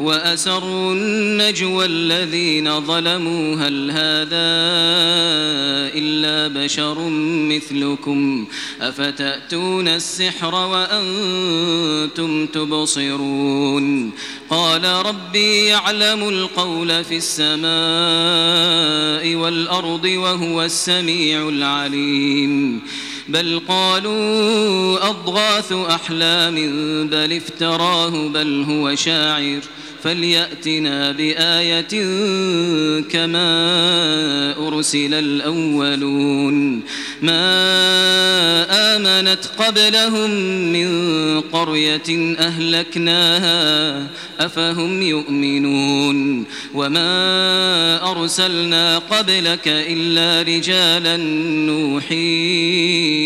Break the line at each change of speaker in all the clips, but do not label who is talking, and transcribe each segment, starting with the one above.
وأسروا النجوى الذين ظلموا هل هذا إلا بشر مثلكم أفتأتون السحر وأنتم تبصرون قال ربي يعلم القول في السماء والأرض وهو السميع العليم بل قالوا أضغاث أحلام بل افتراه بل هو شاعر فليأتنا بآية كما أرسل الأولون. ما آمنت قبلهم من قرية أهلكناها أفهم يؤمنون. وما أرسلنا قبلك إلا رجالا نوحي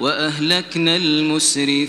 وأهلكنا المسرفين.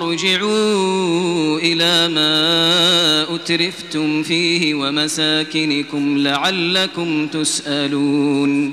وارجعوا إلى ما أترفتم فيه ومساكنكم لعلكم تسألون.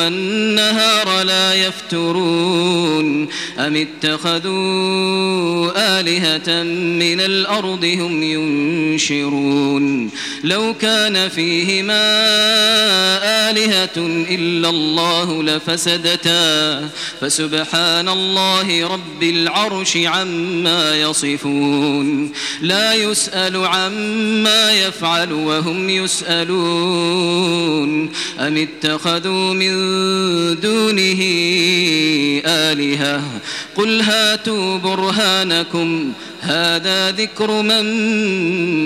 والنهار لا يفترون أم اتخذوا آلهة من الأرض هم ينشرون لو كان فيهما آلهة إلا الله لفسدتا فسبحان الله رب العرش عما يصفون لا يسأل عما يفعل وهم يسألون أم اتخذوا من دونه آلهة. قل هاتوا برهانكم. هذا ذكر من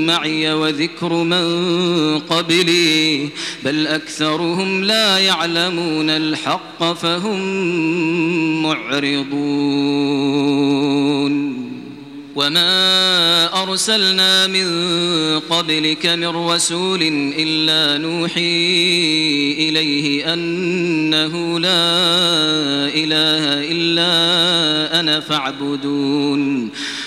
معي وذكر من قبلي. بل أكثرهم لا يعلمون الحق فهم معرضون. وما أرسلنا من قبلك من رسول إلا نوحي إليه أنه لا إله إلا أنا فاعبدون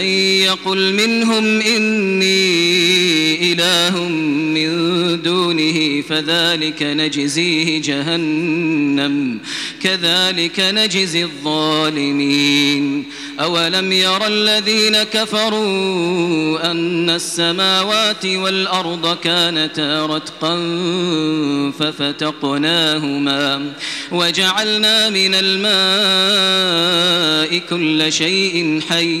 يقل منهم إني إله من دونه فذلك نجزيه جهنم كذلك نجزي الظالمين. أولم ير الذين كفروا أن السماوات والأرض كانتا رتقا ففتقناهما وجعلنا من الماء كل شيء حي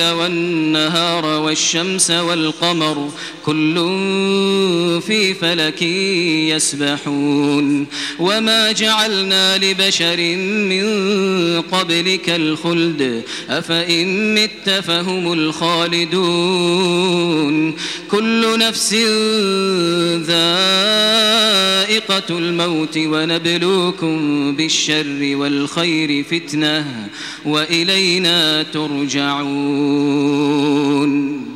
والنهار والشمس والقمر كل في فلك يسبحون وما جعلنا لبشر من قبلك الخلد أفإن مت فهم الخالدون كل نفس ذائقة الموت ونبلوكم بالشر والخير فتنة وإلينا ترجعون يعلمون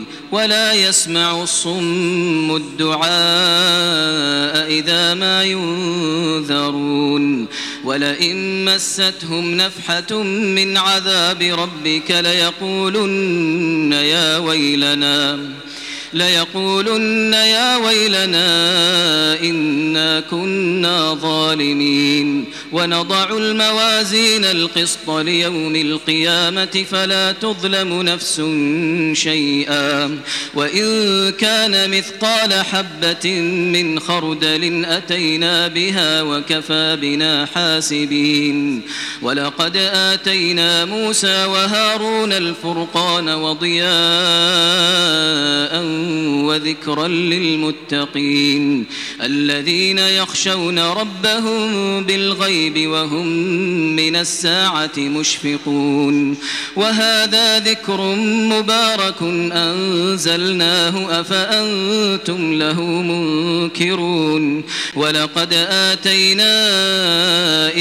ولا يسمع الصم الدعاء إذا ما ينذرون. ولئن مستهم نفحة من عذاب ربك ليقولن يا ويلنا. ليقولن يا ويلنا إنا كنا ظالمين ونضع الموازين القسط ليوم القيامة فلا تظلم نفس شيئا وإن كان مثقال حبة من خردل أتينا بها وكفى بنا حاسبين ولقد آتينا موسى وهارون الفرقان وضياء وذكرا للمتقين الذين يخشون ربهم بالغيب وهم من الساعة مشفقون وهذا ذكر مبارك أنزلناه أفأنتم له منكرون ولقد آتينا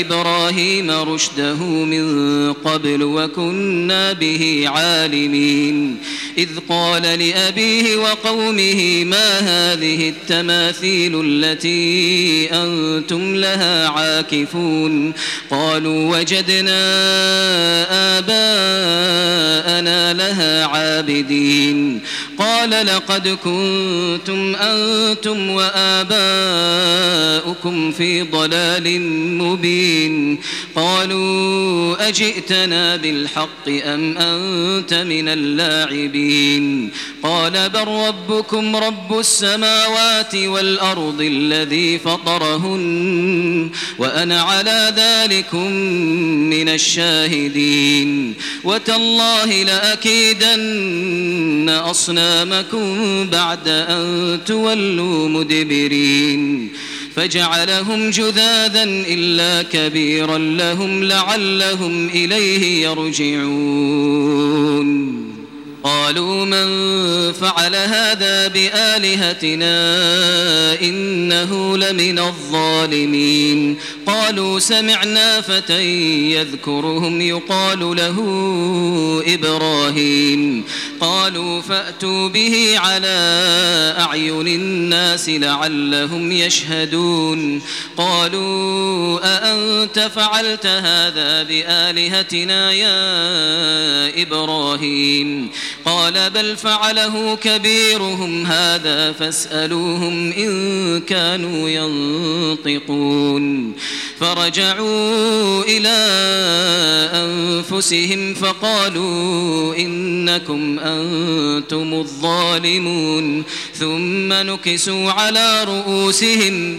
إبراهيم رشده من قبل وكنا به عالمين إذ قال لأبيه وقومه ما هذه التماثيل التي أنتم لها عاكفون قالوا وجدنا آباءنا لها عابدين قال لقد كنتم أنتم وآباؤكم في ضلال مبين قالوا أجئتنا بالحق أم أنت من اللاعبين قال بل ربكم رب السماوات والأرض الذي فطرهن وأنا على ذلكم من الشاهدين وتالله لأكيدن أصنامكم بعد أن تولوا مدبرين فجعلهم جذاذا إلا كبيرا لهم لعلهم إليه يرجعون قالوا من فعل هذا بآلهتنا إنه لمن الظالمين. قالوا سمعنا فتى يذكرهم يقال له إبراهيم. قالوا فأتوا به على أعين الناس لعلهم يشهدون. قالوا أأنت فعلت هذا بآلهتنا يا إبراهيم؟ قال بل فعله كبيرهم هذا فاسألوهم إن كانوا ينطقون. فرجعوا إلى أنفسهم فقالوا إنكم أنتم الظالمون. ثم نكسوا على رؤوسهم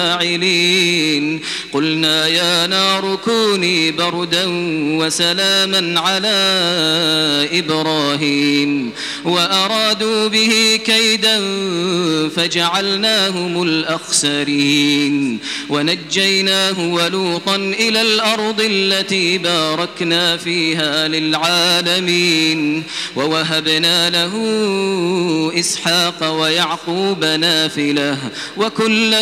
فاعلين قلنا يا نار كوني بردا وسلاما على إبراهيم. وأرادوا به كيدا فجعلناهم الأخسرين. ونجيناه ولوطا إلى الأرض التي باركنا فيها للعالمين. ووهبنا له إسحاق ويعقوب نافلة. وكلا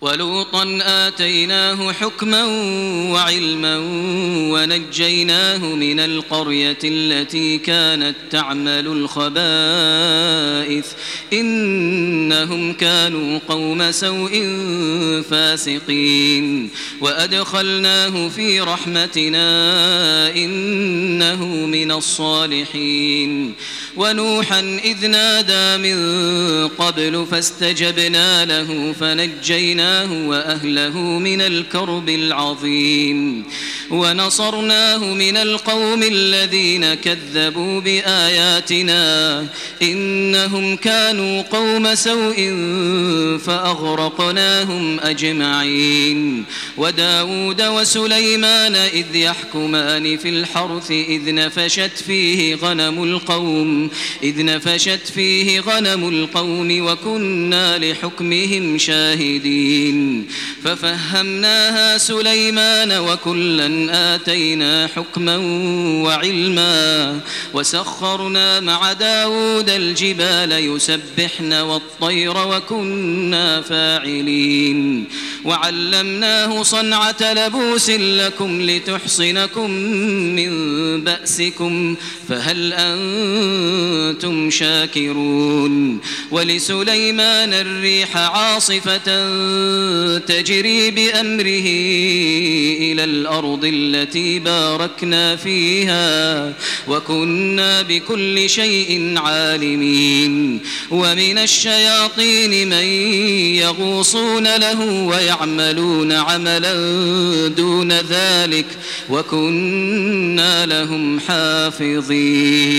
ولوطا آتيناه حكما وعلما ونجيناه من القرية التي كانت تعمل الخبائث. إنهم كانوا قوم سوء فاسقين. وأدخلناه في رحمتنا إنه من الصالحين. ونوحا إذ نادى من قبل فاستجبنا له فنجيناه وأهله من الكرب العظيم ونصرناه من القوم الذين كذبوا بآياتنا إنهم كانوا قوم سوء فأغرقناهم أجمعين وداود وسليمان إذ يحكمان في الحرث إذ نفشت فيه غنم القوم إذ نفشت فيه غنم القوم وكنا لحكمهم شاهدين ففهمناها سليمان وكلا آتينا حكما وعلما. وسخرنا مع داود الجبال يسبحن والطير وكنا فاعلين. وعلمناه صنعة لبوس لكم لتحصنكم من بأسكم فهل أنتم شاكرون؟ ولسليمان الريح عاصفة تجري بأمره إلى الأرض التي باركنا فيها وكنا بكل شيء عالمين. ومن الشياطين من يغوصون له ويعملون عملا دون ذلك وكنا لهم حافظين.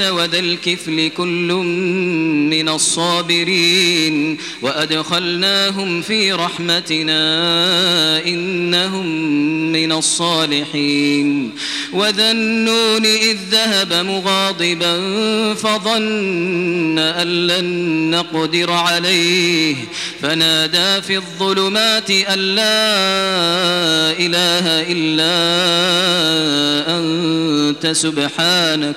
وذا الكفل كل من الصابرين وأدخلناهم في رحمتنا إنهم من الصالحين وذا النون إذ ذهب مغاضبا فظن أن لن نقدر عليه فنادى في الظلمات أن لا إله إلا أنت سبحانك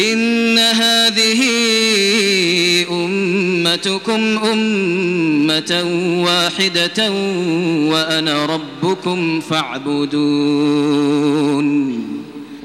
إن هذه أمتكم أمة واحدة وأنا ربكم فاعبدون.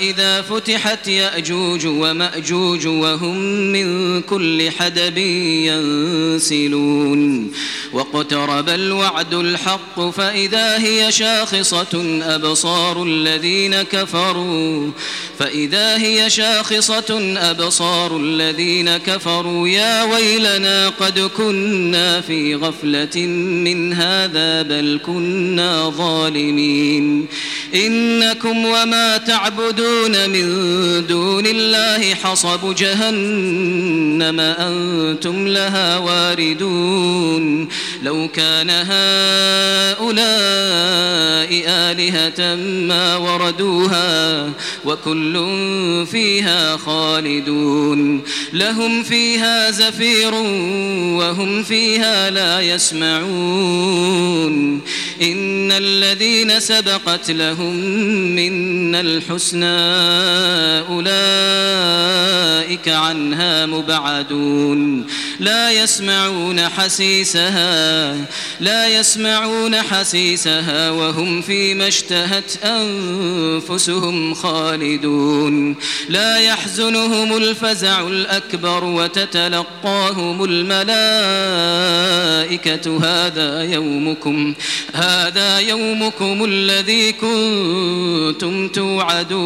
إذا فتحت يأجوج ومأجوج وهم من كل حدب ينسلون. واقترب الوعد الحق فإذا هي شاخصة أبصار الذين كفروا. فإذا هي شاخصة أبصار الذين كفروا. يا ويلنا قد كنا في غفلة من هذا بل كنا ظالمين. إنكم وما تعبدون من دون الله حصب جهنم أنتم لها واردون لو كان هؤلاء آلهة ما وردوها وكل فيها خالدون لهم فيها زفير وهم فيها لا يسمعون إن الذين سبقت لهم منا الحسنى أولئك عنها مبعدون لا يسمعون حسيسها لا يسمعون حسيسها وهم فيما اشتهت أنفسهم خالدون لا يحزنهم الفزع الأكبر وتتلقاهم الملائكة هذا يومكم هذا يومكم الذي كنتم كنتم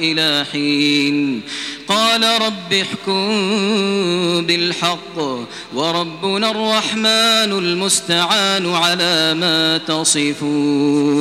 إلى حين. قال رب احكم بالحق وربنا الرحمن المستعان على ما تصفون.